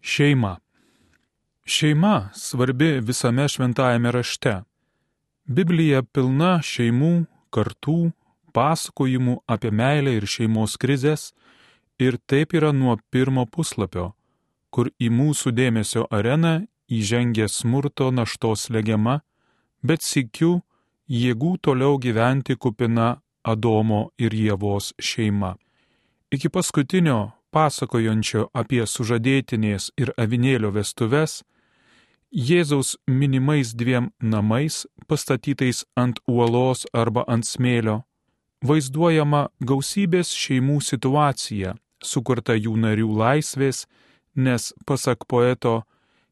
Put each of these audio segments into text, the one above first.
Šeima. Šeima svarbi visame šventajame rašte. Biblija pilna šeimų, kartų, pasakojimų apie meilę ir šeimos krizės ir taip yra nuo pirmo puslapio, kur į mūsų dėmesio areną įžengė smurto naštos legiama, bet sikiu jėgų toliau gyventi kupina Adomo ir Jėvos šeima. Iki paskutinio pasakojančio apie sužadėtinės ir avinėlio vestuves, Jėzaus minimais dviem namais, pastatytais ant uolos arba ant smėlio, vaizduojama gausybės šeimų situacija, sukurta jų narių laisvės, nes, pasak poeto,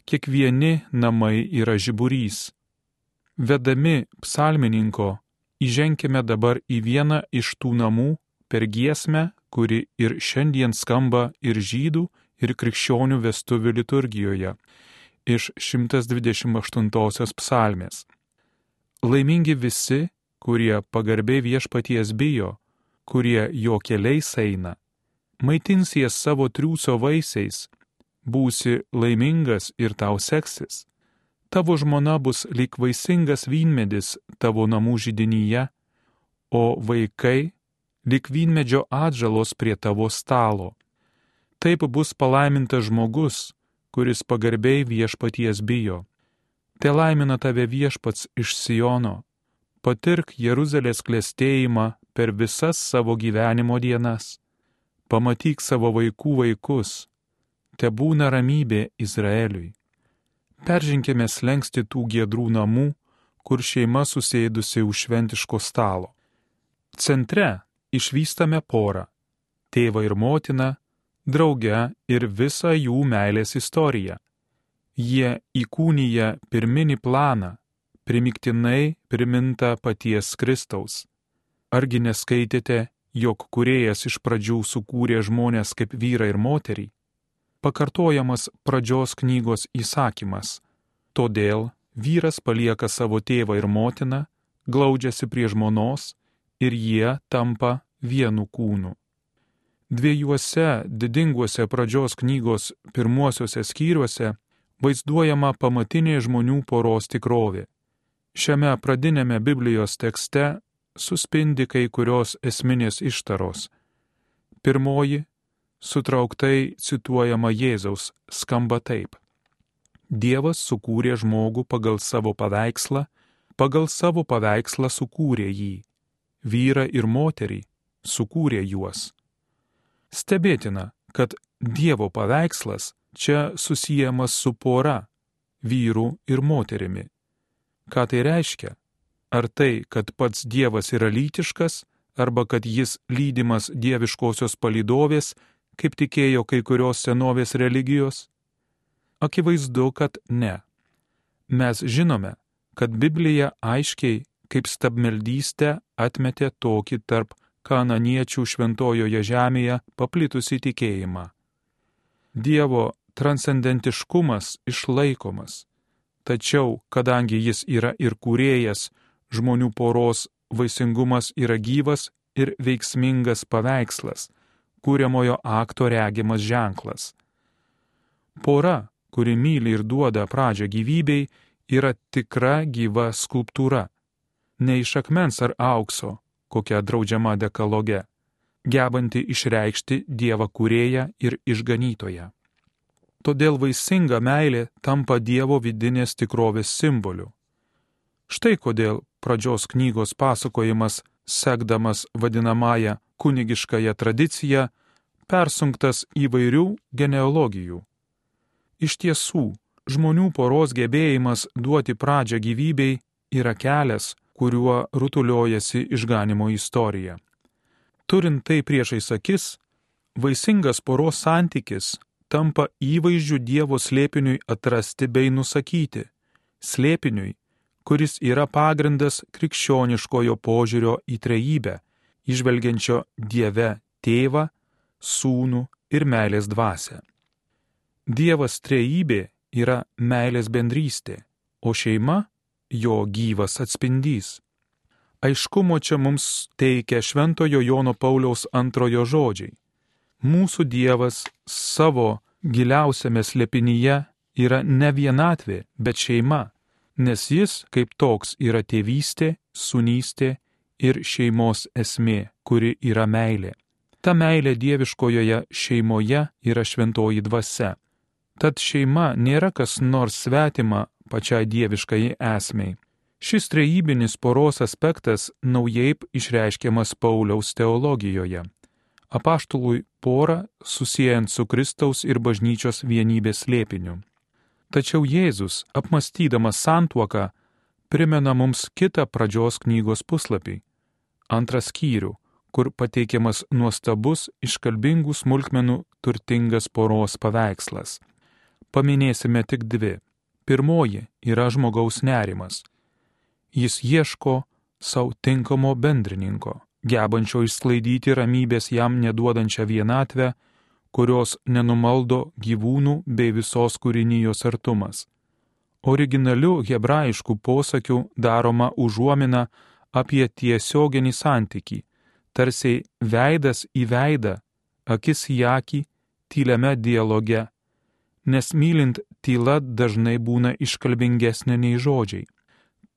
kiekvieni namai yra žiburys. Vedami psalmininko, įženkime dabar į vieną iš tų namų per giesmę, kuri ir šiandien skamba ir žydų, ir krikščionių vestuvių liturgijoje iš 128 psalmės. Laimingi visi, kurie pagarbiai viešpaties bijo, kurie jo keliais eina, maitinsies savo triūso vaisiais, būsi laimingas ir tau seksis. Tavo žmona bus lik vaisingas vynmedis tavo namų židinyje, o vaikai lik vynmedžio atžalos prie tavo stalo. Taip bus palaimintas žmogus, kuris pagarbiai viešpaties bijo. Te laimina tave viešpats iš Sijono, patirk Jeruzalės klėstėjimą per visas savo gyvenimo dienas, pamatyk savo vaikų vaikus, te būna ramybė Izraeliui. Peržinkime slengsti tų giedrų namų, kur šeima susėdusi už šventiško stalo. Centre išvystame porą - tėvą ir motiną, drauge ir visą jų meilės istoriją. Jie įkūnyja pirminį planą, primiktinai priminta paties Kristaus. Argi neskaitėte, jog kuriejas iš pradžių sukūrė žmonės kaip vyrą ir moterį? Pakartojamas pradžios knygos įsakymas. Todėl vyras palieka savo tėvą ir motiną, glaudžiasi prie žmonos ir jie tampa vienu kūnu. Dviejuose didinguose pradžios knygos pirmuosiuose skyriuose vaizduojama pamatinė žmonių poros tikrovė. Šiame pradinėme Biblijos tekste suspindi kai kurios esminės ištaros. Pirmoji, sutrauktai cituojama Jėzaus, skamba taip. Dievas sukūrė žmogų pagal savo paveikslą, pagal savo paveikslą sukūrė jį vyrą ir moterį, sukūrė juos. Stebėtina, kad Dievo paveikslas čia susijęs su pora - vyru ir moterimi. Ką tai reiškia? Ar tai, kad pats Dievas yra lytiškas, arba kad jis lydimas dieviškosios palydovės, kaip tikėjo kai kurios senovės religijos? Akivaizdu, kad ne. Mes žinome, kad Biblija aiškiai kaip stabmeldystę atmetė tokį tarp kananiečių šventojoje žemėje paplitusi tikėjimą. Dievo transcendentiškumas išlaikomas, tačiau kadangi jis yra ir kūrėjas, žmonių poros vaisingumas yra gyvas ir veiksmingas paveikslas, kūriamojo akto regimas ženklas. Pora, kuri myli ir duoda pradžią gyvybei, yra tikra gyva skulptūra ne iš akmens ar aukso, kokia draudžiama dekaloge, gebanti išreikšti Dievą kurėją ir išganytoją. Todėl vaisinga meilė tampa Dievo vidinės tikrovės simboliu. Štai kodėl pradžios knygos pasakojimas, sekdamas vadinamąją kunigiškąją tradiciją, persunktas įvairių genealogijų. Iš tiesų, žmonių poros gebėjimas duoti pradžią gyvybei yra kelias, kuriuo rutuliojasi išganimo istorija. Turint tai priešais akis, vaisingas poros santykis tampa įvaizdžių Dievo slėpiniui atrasti bei nusakyti, slėpiniui, kuris yra pagrindas krikščioniškojo požiūrio į trejybę, išvelgiančio Dieve tėvą, sūnų ir meilės dvasę. Dievas trejybė yra meilės bendrystė, o šeima jo gyvas atspindys. Aiškumo čia mums teikia Šventojo Jono Pauliaus antrojo žodžiai. Mūsų Dievas savo giliausiame slepinyje yra ne vienatvė, bet šeima, nes jis kaip toks yra tėvystė, sunystė ir šeimos esmė, kuri yra meilė. Ta meilė dieviškojoje šeimoje yra šventoji dvasia. Tad šeima nėra kas nors svetima pačiai dieviškai esmei. Šis trejybinis poros aspektas naujai išreiškiamas Pauliaus teologijoje. Apaštului porą susijęs su Kristaus ir bažnyčios vienybės lėpiniu. Tačiau Jėzus, apmastydamas santuoką, primena mums kitą pradžios knygos puslapį - antrą skyrių, kur pateikiamas nuostabus iškalbingų smulkmenų turtingas poros paveikslas. Paminėsime tik dvi. Pirmoji yra žmogaus nerimas. Jis ieško savo tinkamo bendrininko gebančio išsklaidyti ramybės jam neduodančią vienatvę, kurios nenumaldo gyvūnų bei visos kūrinijos artumas. Originaliu hebrajišku posakiu daroma užuomina apie tiesioginį santyki, tarsi veidas į veidą, akis į akį, tyliame dialoge, nes mylint tyla dažnai būna iškalbingesnė nei žodžiai.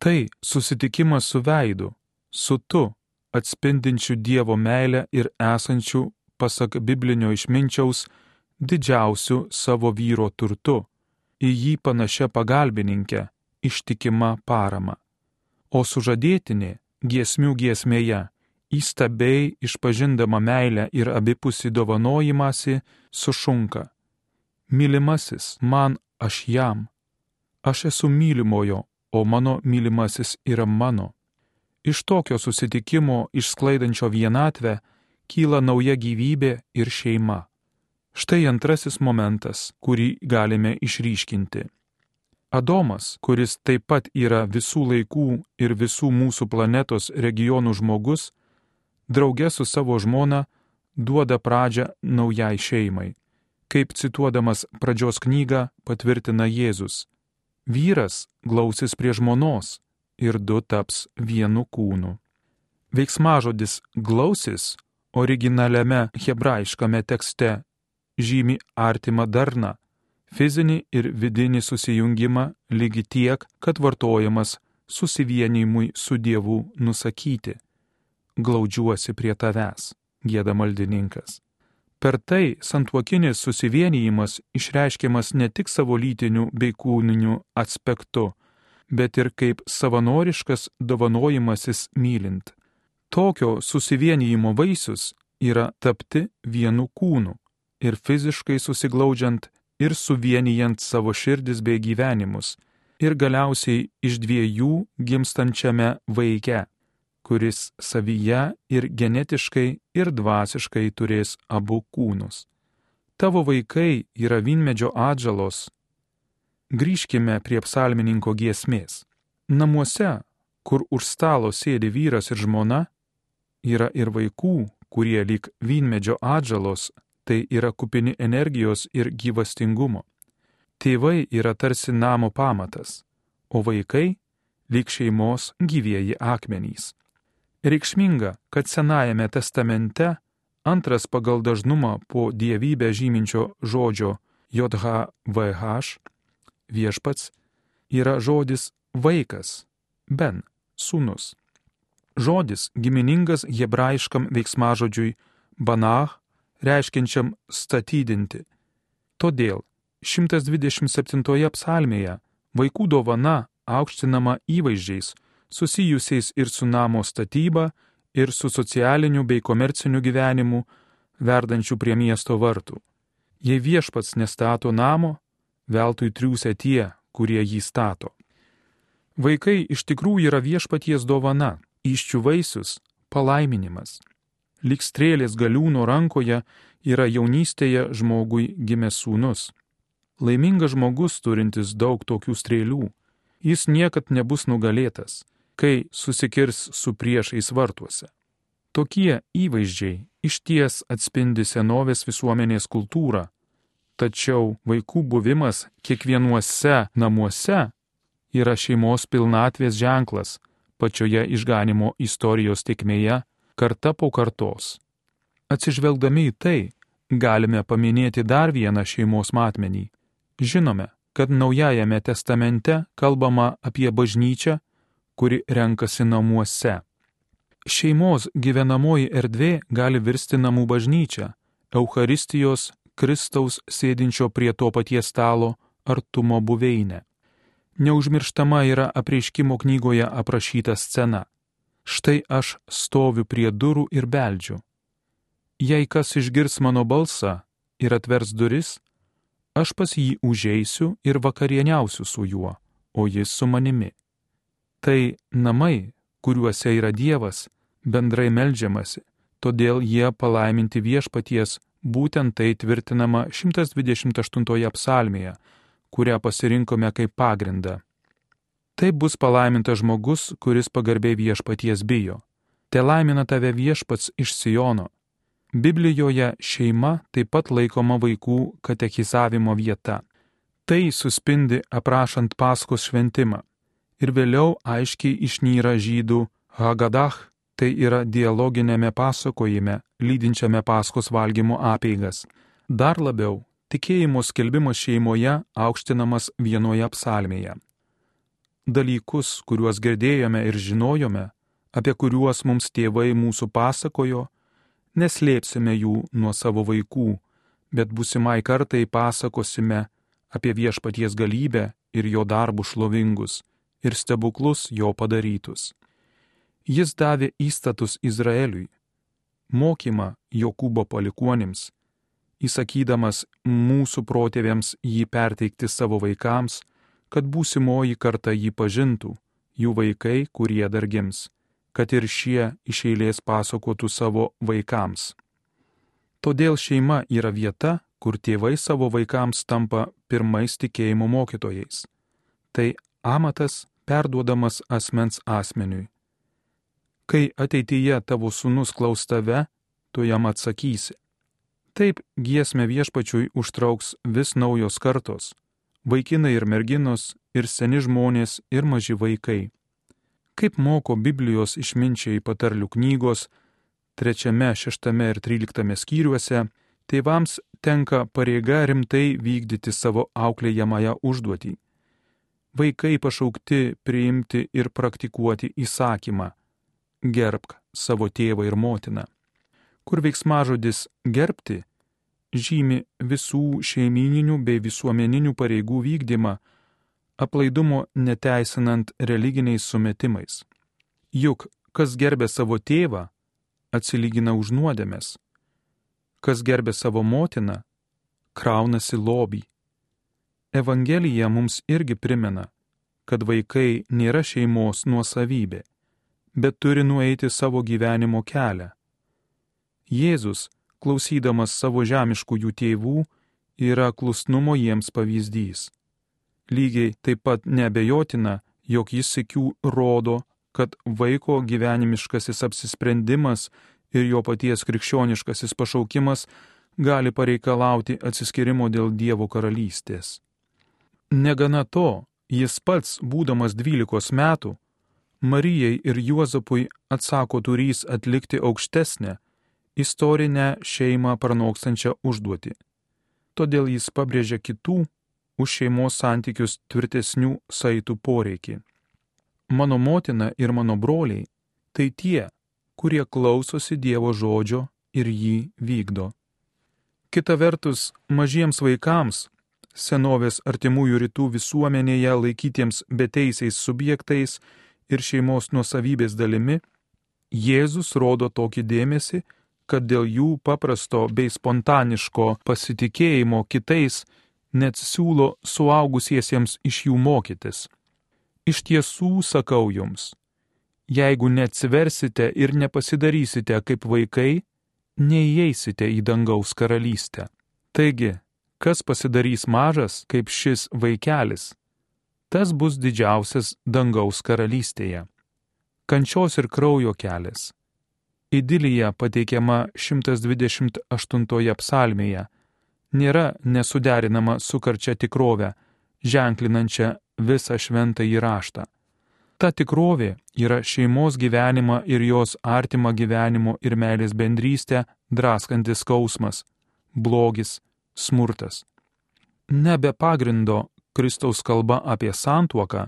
Tai susitikimas su veidu, su tu, atspindinčių Dievo meilę ir esančių, pasak biblinio išminčiaus, didžiausių savo vyro turtu, į jį panašia pagalbininkė, ištikima parama. O sužadėtinė giesmių giesmėje, įstabiai išpažindama meilę ir abipusį dovanojimąsi, sušunka. Mylimasis, man aš jam. Aš esu mylimojo, o mano mylimasis yra mano. Iš tokio susitikimo išsklaidančio vienatvę kyla nauja gyvybė ir šeima. Štai antrasis momentas, kurį galime išryškinti. Adomas, kuris taip pat yra visų laikų ir visų mūsų planetos regionų žmogus, drauge su savo žmona duoda pradžią naujai šeimai. Kaip cituodamas pradžios knygą patvirtina Jėzus. Vyras glausis prie žmonos, ir du taps vienu kūnu. Veiksmažodis glausis originaliame hebrajiškame tekste žymi artimą darną, fizinį ir vidinį susijungimą lygi tiek, kad vartojamas susivienimui su Dievu nusakyti. Glaudžiuosi prie tavęs, gėda maldininkas. Per tai santuokinis susivienijimas išreiškiamas ne tik savo lytiniu bei kūniniu aspektu, bet ir kaip savanoriškas dovanojimasis mylint. Tokio susivienijimo vaisius yra tapti vienu kūnu ir fiziškai susiglaudžiant ir suvienijant savo širdis bei gyvenimus ir galiausiai iš dviejų gimstančiame vaike, kuris savyje ir genetiškai ir dvasiškai turės abu kūnus. Tavo vaikai yra vynmedžio atžalos Grįžkime prie psalmininko giesmės. Namuose, kur už stalo sėdi vyras ir žmona, yra ir vaikų, kurie lyg vynmedžio atžalos, tai yra kupini energijos ir gyvastingumo. Tėvai yra tarsi namo pamatas, o vaikai lyg šeimos gyvieji akmenys. Reikšminga, kad Senajame testamente antras pagal dažnumą po dievybę žyminčio žodžio JHVH viešpats yra žodis vaikas, ben, sūnus. Žodis giminingas hebrajiškam veiksmažodžiui banach, reiškiančiam statydinti. Todėl 127 psalmėje vaikų dovana aukštinama įvaizdžiais susijusiais ir su namo statyba, ir su socialiniu bei komerciniu gyvenimu, verdančiu prie miesto vartų. Jei viešpats nestato namo, veltui triūsia tie, kurie jį stato. Vaikai iš tikrųjų yra viešpaties dovana, iščių vaisius - palaiminimas. Lik strėlės galiūno rankoje yra jaunystėje žmogui gimęs sūnus. Laimingas žmogus turintis daug tokių strėlių, jis niekad nebus nugalėtas, kai susikirs su priešais vartuose. Tokie įvaizdžiai išties atspindi senovės visuomenės kultūrą, Tačiau vaikų buvimas kiekvienuose namuose yra šeimos pilnatvės ženklas pačioje išganimo istorijos tikmėje karta po kartos. Atsižvelgdami į tai, galime paminėti dar vieną šeimos matmenį. Žinome, kad Naujajame testamente kalbama apie bažnyčią, kuri renkasi namuose. Šeimos gyvenamoji erdvė gali virsti namų bažnyčia, Eucharistijos Kristaus sėdinčio prie to paties stalo artumo buveinė. Neužmirštama yra apreiškimo knygoje aprašyta scena. Štai aš stoviu prie durų ir beldžiu. Jei kas išgirs mano balsą ir atvers duris, aš pas jį užeisiu ir vakarieniausiu su juo, o jis su manimi. Tai namai, kuriuose yra Dievas, bendrai melžiamasi, todėl jie palaiminti viešpaties, būtent tai tvirtinama 128 psalmėje, kurią pasirinkome kaip pagrindą. Tai bus palaimintas žmogus, kuris pagarbiai viešpaties bijo. Te laimina tave viešpats iš Sijono, Biblijoje šeima taip pat laikoma vaikų katechizavimo vieta. Tai suspindi aprašant Paskos šventimą. Ir vėliau aiškiai išnyra žydų Hagadah, tai yra dialoginėme pasakojime, lydinčiame Paskos valgymo apeigas. Dar labiau, tikėjimo skelbimas šeimoje aukštinamas vienoje psalmėje. Dalykus, kuriuos girdėjome ir žinojome, apie kuriuos mums tėvai mūsų pasakojo, neslėpsime jų nuo savo vaikų, bet busimai kartai pasakosime apie viešpaties galybę ir jo darbus šlovingus ir stebuklus jo padarytus. Jis davė įstatus Izraeliui, mokymą Jokūbo palikuonims, įsakydamas mūsų protėviams jį perteikti savo vaikams, kad būsimoji karta jį pažintų, jų vaikai, kurie dar gims kad ir šie iš eilės pasakotų savo vaikams. Todėl šeima yra vieta, kur tėvai savo vaikams tampa pirmais tikėjimo mokytojais. Tai amatas perduodamas asmens asmeniui. Kai ateityje tavo sunus klaus tave, tu jam atsakysi. Taip giesmę viešpačiui užtrauks vis naujos kartos - vaikinai ir merginos, ir seni žmonės, ir maži vaikai. Kaip moko Biblijos išminčiai patarlių knygos, trečiame, šeštame ir tryliktame skyriuose, tėvams tenka pareiga rimtai vykdyti savo auklėjamąją užduotį. Vaikai pašaukti priimti ir praktikuoti įsakymą - gerbk savo tėvą ir motiną. Kur veiksmažodis gerbti žymi visų šeimininių bei visuomeninių pareigų vykdymą, aplaidumo neteisinant religiniais sumetimais. Juk kas gerbė savo tėvą, atsilygina už nuodėmės. Kas gerbė savo motiną, kraunasi lobį. Evangelija mums irgi primena, kad vaikai nėra šeimos nuosavybė, bet turi nueiti savo gyvenimo kelią. Jėzus, klausydamas savo žemiškųjų tėvų, yra klusnumo jiems pavyzdys. Lygiai taip pat nebejotina, jog jis sėkių rodo, kad vaiko gyvenimiškasis apsisprendimas ir jo paties krikščioniškasis pašaukimas gali pareikalauti atsiskirimo dėl Dievo karalystės. Negana to, jis pats, būdamas dvylikos metų, Marijai ir Juozapui atsako turys atlikti aukštesnę, istorinę šeimą pranokstančią užduotį. Todėl jis pabrėžia kitų už šeimos santykius tvirtesnių saitų poreikį. Mano motina ir mano broliai - tai tie, kurie klausosi Dievo žodžio ir jį vykdo. Kita vertus, mažiems vaikams, senovės artimųjų rytų visuomenėje laikytiems beteisiais subjektais ir šeimos nuosavybės dalimi, Jėzus rodo tokį dėmesį, kad dėl jų paprasto bei spontaniško pasitikėjimo kitais net siūlo suaugusiesiems iš jų mokytis. Iš tiesų sakau jums, jeigu neatsiversite ir nepasidarysite kaip vaikai, neįeisite į dangaus karalystę. Taigi, kas pasidarys mažas kaip šis vaikelis, tas bus didžiausias dangaus karalystėje. Kančios ir kraujo kelias. Idilija pateikiama 128 psalmėje nėra nesuderinama su karčia tikrove, ženklinančia visą šventą įraštą. Ta tikrovė yra šeimos gyvenimą ir jos artimą gyvenimo ir meilės bendrystę draskantis skausmas, blogis, smurtas. Nebe pagrindo Kristaus kalba apie santuoką,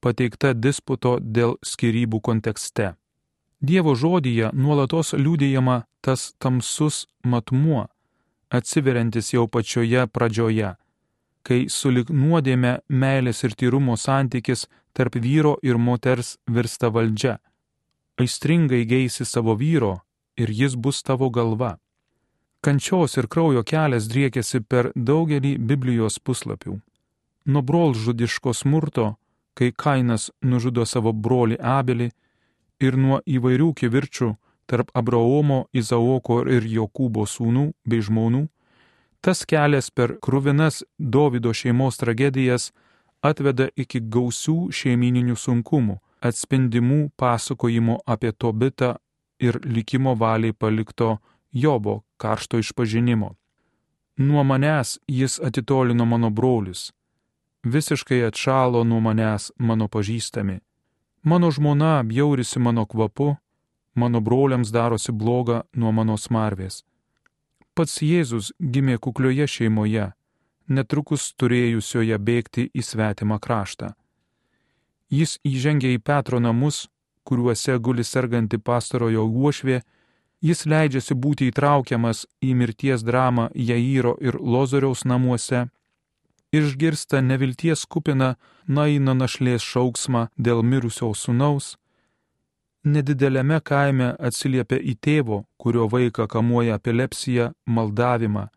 pateikta disputo dėl skirybų kontekste. Dievo žodyje nuolatos liūdėjama tas tamsus matmuo, atsiveriantis jau pačioje pradžioje, kai sulik nuodėme meilės ir tyrumo santykis tarp vyro ir moters virsta valdžia. Aistringai geisi savo vyro ir jis bus tavo galva. Kančios ir kraujo kelias driekiasi per daugelį Biblijos puslapių. Nuo brolžudiško smurto, kai Kainas nužudo savo brolį Abelį, ir nuo įvairių kivirčių tarp Abraomo, Izaoko ir Jokūbo sūnų bei žmonų, tas kelias per krūvinas Davido šeimos tragedijas atveda iki gausių šeimininių sunkumų, atspindimų pasakojimo apie Tobitą ir likimo valiai palikto Jobo karšto išpažinimo. Nuo manęs jis atitolino mano brolius, visiškai atšalo nuo manęs mano pažįstami Mano žmona bjaurisi mano kvapu, mano broliams darosi bloga nuo mano smarvės. Pats Jėzus gimė kuklioje šeimoje, netrukus turėjusioje bėgti į svetimą kraštą. Jis įžengia į Petro namus, kuriuose guli serganti pastarojo uošvė, jis leidžiasi būti įtraukiamas į mirties dramą Jairo ir Lozoriaus namuose. Išgirsta nevilties kupina Naino našlės šauksmą dėl mirusio sunaus, nedidelėme kaime atsiliepia į tėvo, kurio vaiką kamuoja epilepsija, maldavimą,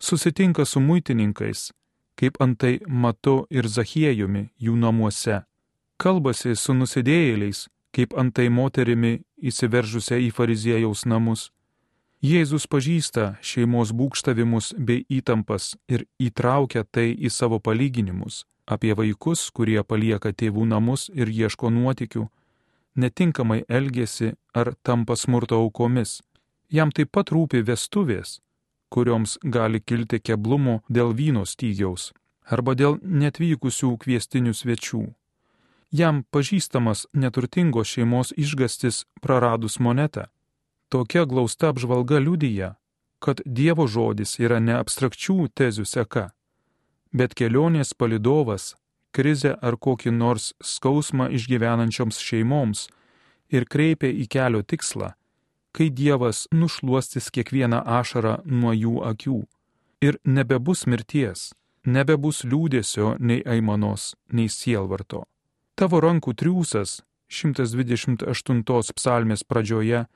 susitinka su muitininkais, kaip antai Matu ir Zachiejumi jų namuose, kalbasi su nusidėjėliais, kaip antai moterimi įsiveržusią į fariziejaus namus Jėzus pažįsta šeimos būkštavimus bei įtampas ir įtraukia tai į savo palyginimus apie vaikus, kurie palieka tėvų namus ir ieško nuotikių, netinkamai elgesi ar tampa smurto aukomis. Jam taip pat rūpi vestuvės, kurioms gali kilti keblumų dėl vyno stygiaus arba dėl netvykusių kviestinių svečių. Jam pažįstamas neturtingos šeimos išgastis praradus monetą Tokia glausta apžvalga liudyja, kad Dievo žodis yra ne abstrakčių tezių seka, bet kelionės palidovas, krizę ar kokį nors skausmą išgyvenančioms šeimoms ir kreipia į kelio tikslą, kai Dievas nušuostis kiekvieną ašarą nuo jų akių ir nebebus mirties, nebebus liūdėsio nei aimanos, nei sielvarto. Tavo rankų triūsas 128 psalmės pradžioje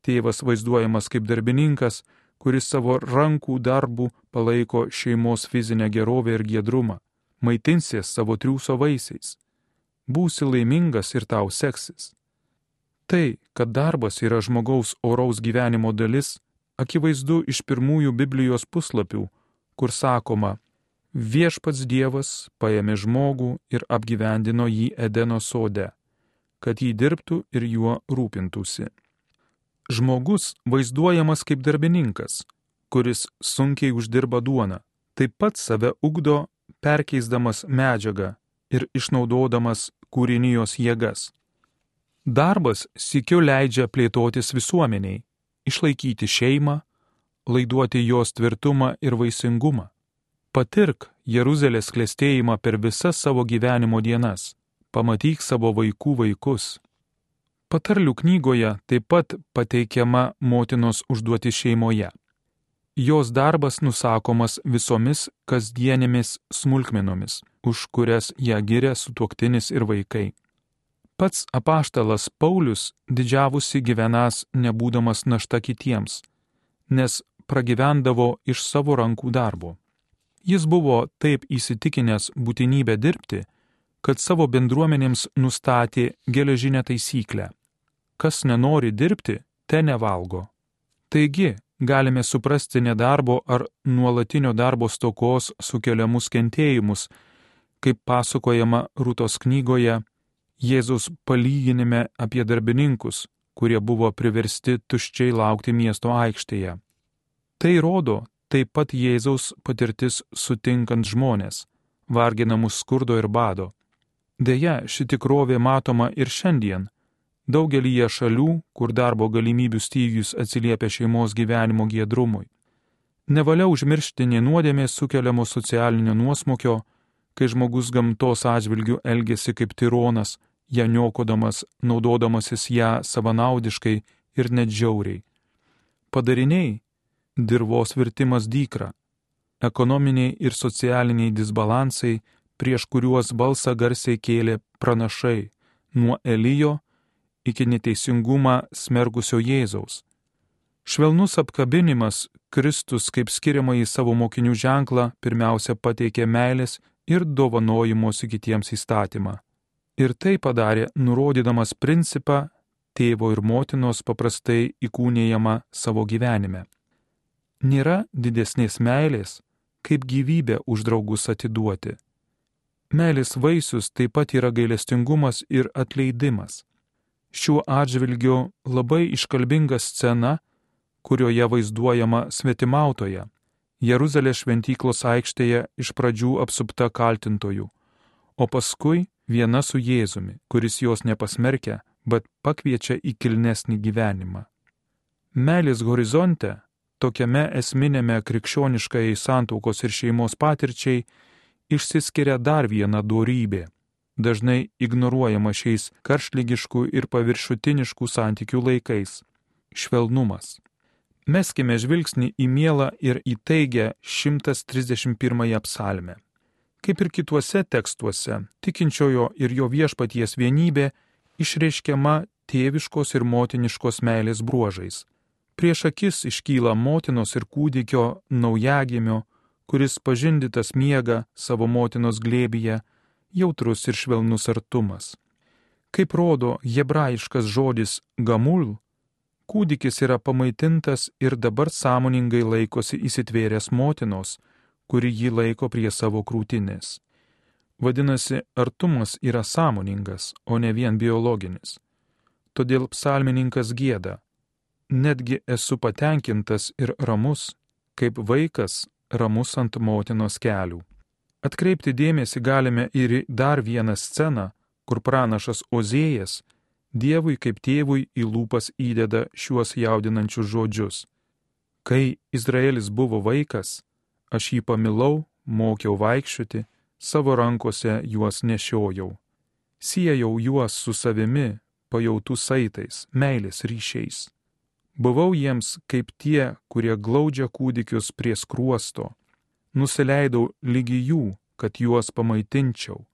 Tėvas vaizduojamas kaip darbininkas, kuris savo rankų darbų palaiko šeimos fizinę gerovę ir giedrumą, maitinsies savo triūso vaisiais. Būsi laimingas ir tau seksis. Tai, kad darbas yra žmogaus oraus gyvenimo dalis, akivaizdu iš pirmųjų Biblijos puslapių, kur sakoma, viešpats Dievas paėmė žmogų ir apgyvendino jį Edeno sode, kad jį dirbtų ir juo rūpintųsi. Žmogus vaizduojamas kaip darbininkas, kuris sunkiai uždirba duoną, taip pat save ugdo perkeisdamas medžiagą ir išnaudodamas kūrinijos jėgas. Darbas sikiu leidžia plėtotis visuomeniai, išlaikyti šeimą, laiduoti jos tvirtumą ir vaisingumą. Patirk Jeruzalės klėstėjimą per visas savo gyvenimo dienas, pamatyk savo vaikų vaikus, Patarlių knygoje taip pat pateikiama motinos užduoti šeimoje. Jos darbas nusakomas visomis kasdienėmis smulkmenomis, už kurias ją giria sutuoktinis ir vaikai. Pats apaštalas Paulius didžiavusi gyvenas nebūdamas našta kitiems, nes pragyvendavo iš savo rankų darbo. Jis buvo taip įsitikinęs būtinybę dirbti, kad savo bendruomenėms nustatė geležinę taisyklę kas nenori dirbti, te nevalgo. Taigi, galime suprasti nedarbo ar nuolatinio darbo stokos sukeliamus kentėjimus, kaip pasakojama Rūtos knygoje, Jėzus palyginime apie darbininkus, kurie buvo priversti tuščiai laukti miesto aikštėje. Tai rodo taip pat Jėzaus patirtis sutinkant žmonės, varginamus skurdo ir bado. Deja, ši tikrovė matoma ir šiandien Daugelyje šalių, kur darbo galimybių stygius atsiliepia šeimos gyvenimo giedrumui. Nevalia užmiršti nei nuodėmės sukeliamo socialinio nuosmokio, kai žmogus gamtos atžvilgių elgesi kaip tironas, ją niokodamas, naudodamasis ją savanaudiškai ir net žiauriai. Padariniai - dirvos virtimas dykra, ekonominiai ir socialiniai disbalansai, prieš kuriuos balsą garsiai kėlė pranašai nuo Elijo iki neteisingumą smergusio Jėzaus. Švelnus apkabinimas Kristus kaip skiriama į savo mokinių ženklą pirmiausia pateikė meilės ir dovanojimuose kitiems įstatymą. Ir tai padarė, nurodydamas principą tėvo ir motinos paprastai įkūnėjama savo gyvenime. Nėra didesnės meilės, kaip gyvybę už draugus atiduoti. Meilės vaisius taip pat yra gailestingumas ir atleidimas. Šiuo atžvilgiu labai iškalbinga scena, kurioje vaizduojama svetimautoje, Jeruzalės šventyklos aikštėje iš pradžių apsupta kaltintojų, o paskui viena su Jėzumi, kuris jos nepasmerkia, bet pakviečia į kilnesnį gyvenimą. Meilės horizonte, tokiame esminėme krikščioniškai santaukos ir šeimos patirčiai, išsiskiria dar viena dorybė, dažnai ignoruojama šiais karšlygiškų ir paviršutiniškų santykių laikais - švelnumas. Meskime žvilgsnį į mielą ir įtaigę 131 psalmę. Kaip ir kituose tekstuose, tikinčiojo ir jo viešpaties vienybė išreiškiama tėviškos ir motiniškos meilės bruožais. Prieš akis iškyla motinos ir kūdikio naujagimio, kuris pažindytas miega savo motinos glėbyje, jautrus ir švelnus artumas. Kaip rodo hebrajiškas žodis gamul, kūdikis yra pamaitintas ir dabar sąmoningai laikosi įsitvėręs motinos, kuri jį laiko prie savo krūtinės. Vadinasi, artumas yra sąmoningas, o ne vien biologinis. Todėl psalmininkas gėda. Netgi esu patenkintas ir ramus, kaip vaikas ramus ant motinos kelių. Atkreipti dėmesį galime ir į dar vieną sceną, kur pranašas Ozėjas Dievui kaip tėvui į lūpas įdeda šiuos jaudinančius žodžius. Kai Izraelis buvo vaikas, Aš jį pamilau, mokiau vaikščioti, savo rankose juos nešiojau. Siejau juos su savimi, pajautų saitais, meilės ryšiais. Buvau jiems kaip tie, kurie glaudžia kūdikius prie skruosto. Nusileidau lygi jų, kad juos pamaitinčiau.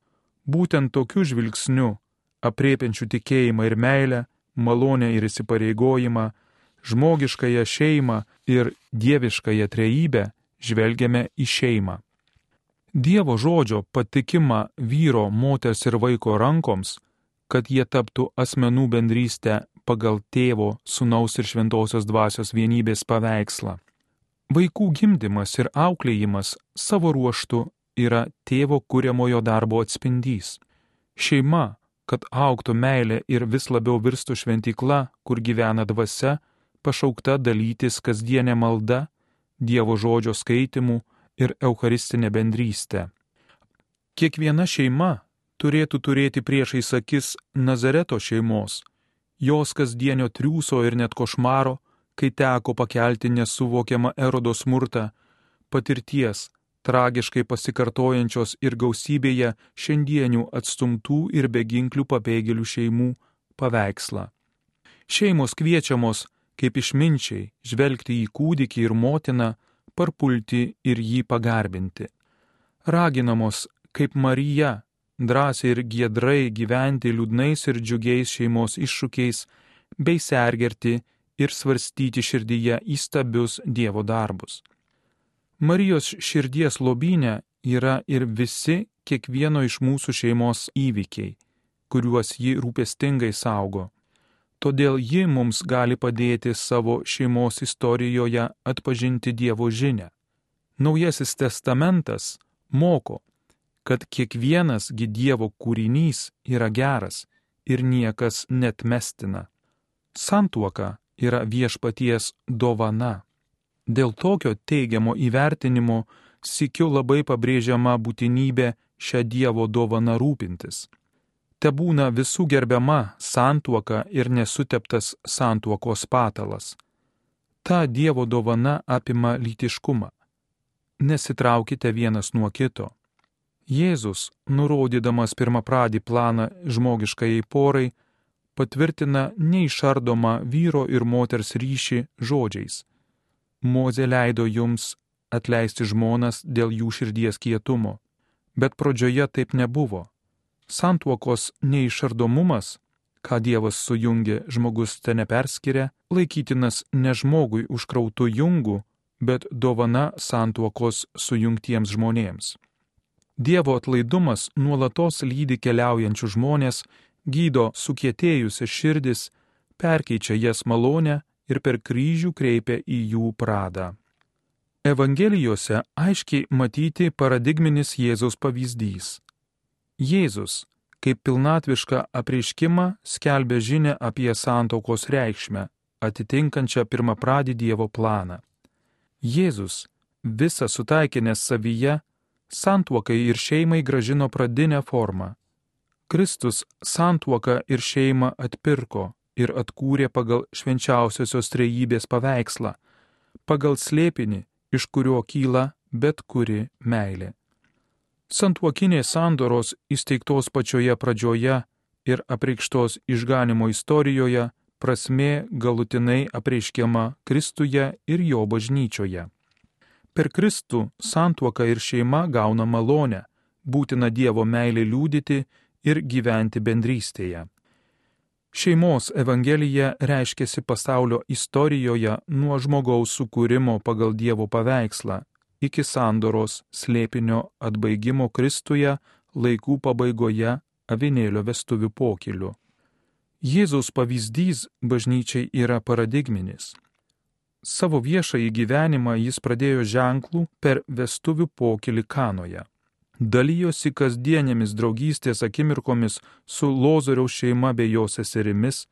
Būtent tokiu žvilgsniu, apriepiančiu tikėjimą ir meilę, malonę ir įsipareigojimą, žmogiškąją šeimą ir dieviškąją trejybę, žvelgiame į šeimą. Dievo žodžio patikimą vyro, moters ir vaiko rankoms, kad jie taptų asmenų bendrystę pagal tėvo, sunaus ir šventosios dvasios vienybės paveikslą. Vaikų gimdymas ir auklėjimas savo ruoštų yra tėvo kūriamojo darbo atspindys. Šeima, kad auktų meilė ir vis labiau virstų šventykla, kur gyvena dvasia, pašaukta dalytis kasdienė malda Dievo žodžio skaitimų ir Eucharistinę bendrystę. Kiekviena šeima turėtų turėti priešais akis Nazareto šeimos, jos kasdienio triūso ir net košmaro, kai teko pakelti nesuvokiamą erodo smurtą, patirties, tragiškai pasikartojančios ir gausybėje šiandienių atstumtų ir beginklių pabėgėlių šeimų paveikslą. Šeimos kviečiamos kaip išminčiai žvelgti į kūdikį ir motiną, parpulti ir jį pagarbinti. Raginamos kaip Marija drąsiai ir giedrai gyventi liūdnais ir džiugiais šeimos iššūkiais, bei sergerti ir svarstyti širdyje įstabius Dievo darbus. Marijos širdies lobinė yra ir visi kiekvieno iš mūsų šeimos įvykiai, kuriuos ji rūpestingai saugo todėl ji mums gali padėti savo šeimos istorijoje atpažinti Dievo žinę. Naujasis testamentas moko, kad kiekvienas Dievo kūrinys yra geras ir niekas net mestina. Santuoka yra viešpaties dovana. Dėl tokio teigiamo įvertinimo sikiu labai pabrėžiama būtinybė šią Dievo dovaną rūpintis te būna visų gerbiama santuoka ir nesuteptas santuokos patalas. Ta Dievo dovana apima lytiškumą. Nesitraukite vienas nuo kito. Jėzus, nurodydamas pirmą pradį planą žmogiškai porai, patvirtina neišardomą vyro ir moters ryšį žodžiais. Moze leido jums atleisti žmonas dėl jų širdies kietumo, bet pradžioje taip nebuvo. Santuokos neišardomumas, ką Dievas sujungė, žmogus te neperskiria, laikytinas ne žmogui užkrautų jungų, bet dovana santuokos sujungtiems žmonėms. Dievo atlaidumas nuolatos lydi keliaujančių žmonės, gydo sukietėjusias širdis, perkeičia jas malonę ir per kryžių kreipia į jų pradą. Evangelijose aiškiai matyti paradigminis Jėzaus pavyzdys. Jėzus, kaip pilnatvišką apreiškimą, skelbia žinę apie santokos reikšmę, atitinkančią pirmapradį Dievo planą. Jėzus, visą sutaikinęs savyje, santuokai ir šeimai gražino pradinę formą. Kristus santuoką ir šeimą atpirko ir atkūrė pagal švenčiausiosios trejybės paveikslą, pagal slėpinį, iš kurio kyla bet kuri meilė. Santuokinės sandoros įsteigtos pačioje pradžioje ir apreikštos išganimo istorijoje prasme galutinai apreiškiama Kristuje ir jo bažnyčioje. Per Kristų santuoka ir šeima gauna malonę, būtina Dievo meilė liūdyti ir gyventi bendrystėje. Šeimos evangelija reiškiasi pasaulio istorijoje nuo žmogaus sukūrimo pagal Dievo paveikslą iki sandoros slėpinio atbaigimo Kristuje laikų pabaigoje avinėlio vestuvių pokiliu. Jėzaus pavyzdys bažnyčiai yra paradigminis. Savo viešąjį gyvenimą jis pradėjo ženklų per vestuvių pokylį Kanoje. Dalyjosi kasdienėmis draugystės akimirkomis su Lozoriaus šeima bei jo seserimis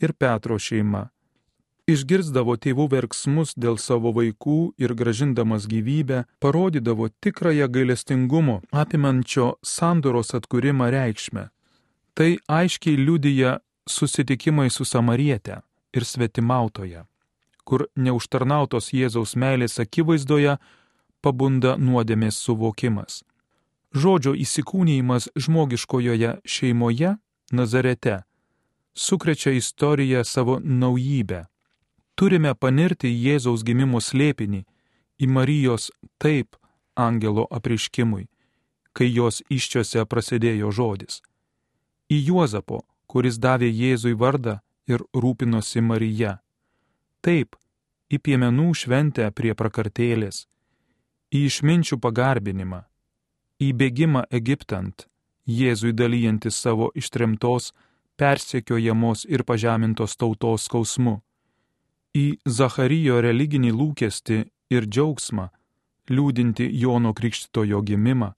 ir Petro šeima. Išgirzdavo tėvų verksmus dėl savo vaikų ir gražindamas gyvybę parodydavo tikrąją gailestingumo apimančio sandoros atkūrimą reikšmę. Tai aiškiai liudyja susitikimai su Samarietė ir svetimautoje kur neužtarnautos Jėzaus meilės akivaizdoje pabunda nuodėmės suvokimas. Žodžio įsikūnyjimas žmogiškojoje šeimoje Nazarete sukrečia istoriją savo naujybę. Turime panirti Jėzaus gimimo slėpinį į Marijos taip angelo apriškimui, kai jos iščiose prasidėjo žodis. Į Juozapo, kuris davė Jėzui vardą ir rūpinosi Marija Taip, į piemenų šventę prie prakartėlės, į išminčių pagarbinimą, į bėgimą Egiptant, Jėzui dalyjantis savo ištremtos, persekiojamos ir pažemintos tautos skausmu, į Zacharyjo religinį lūkestį ir džiaugsmą, liūdinti Jono Krikštitojo gimimą,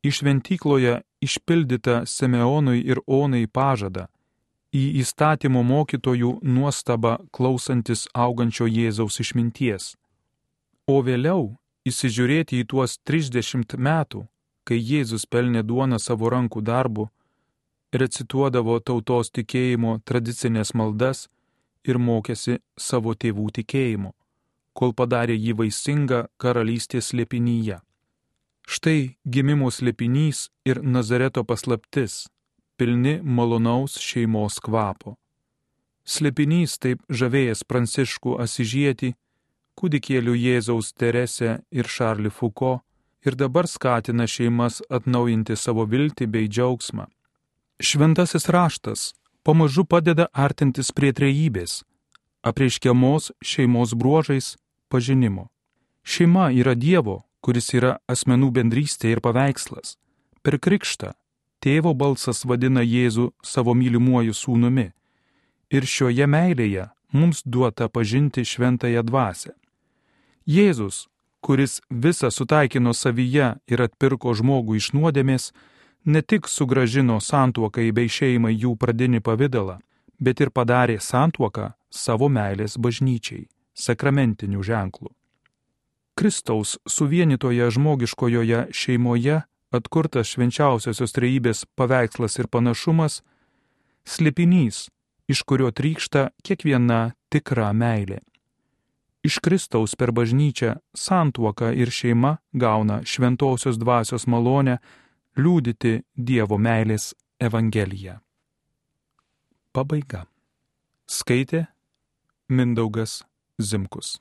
į šventykloje išpildytą Simeonui ir Onai pažadą, į įstatymo mokytojų nuostabą klausantis augančio Jėzaus išminties. O vėliau įsižiūrėti į tuos 30 metų, kai Jėzus pelnė duoną savo rankų darbu, recituodavo tautos tikėjimo tradicinės maldas ir mokėsi savo tėvų tikėjimo, kol padarė jį vaisingą karalystės slėpinyje. Štai gimimo slėpinys ir Nazareto paslaptis pilni malonaus šeimos kvapo. Slepinys taip žavėjęs Pranciškų Asižietį, kūdikėlių Jėzaus Teresę ir Šarlį Fuko ir dabar skatina šeimas atnaujinti savo viltį bei džiaugsmą. Šventasis raštas pamažu padeda artintis prie trejybės, apreiškiamos šeimos bruožais pažinimo. Šeima yra Dievo, kuris yra asmenų bendrystė ir paveikslas. Per krikštą tėvo balsas vadina Jėzų savo mylimuoju sūnumi. Ir šioje meilėje mums duota pažinti šventąją dvasę. Jėzus, kuris visą sutaikino savyje ir atpirko žmogų iš nuodėmės, ne tik sugražino santuokai bei šeimai jų pradinį pavydalą, bet ir padarė santuoką savo meilės bažnyčiai, sakramentiniu ženklu. Kristaus suvienitoje žmogiškojoje šeimoje atkurtas švenčiausiosios trejybės paveikslas ir panašumas - slėpinys, iš kurio trykšta kiekviena tikra meilė. iš Kristaus per bažnyčią santuoka ir šeima gauna šventosios dvasios malonę liūdyti Dievo meilės Evangeliją. Pabaiga. Skaitė Mindaugas Zimkus.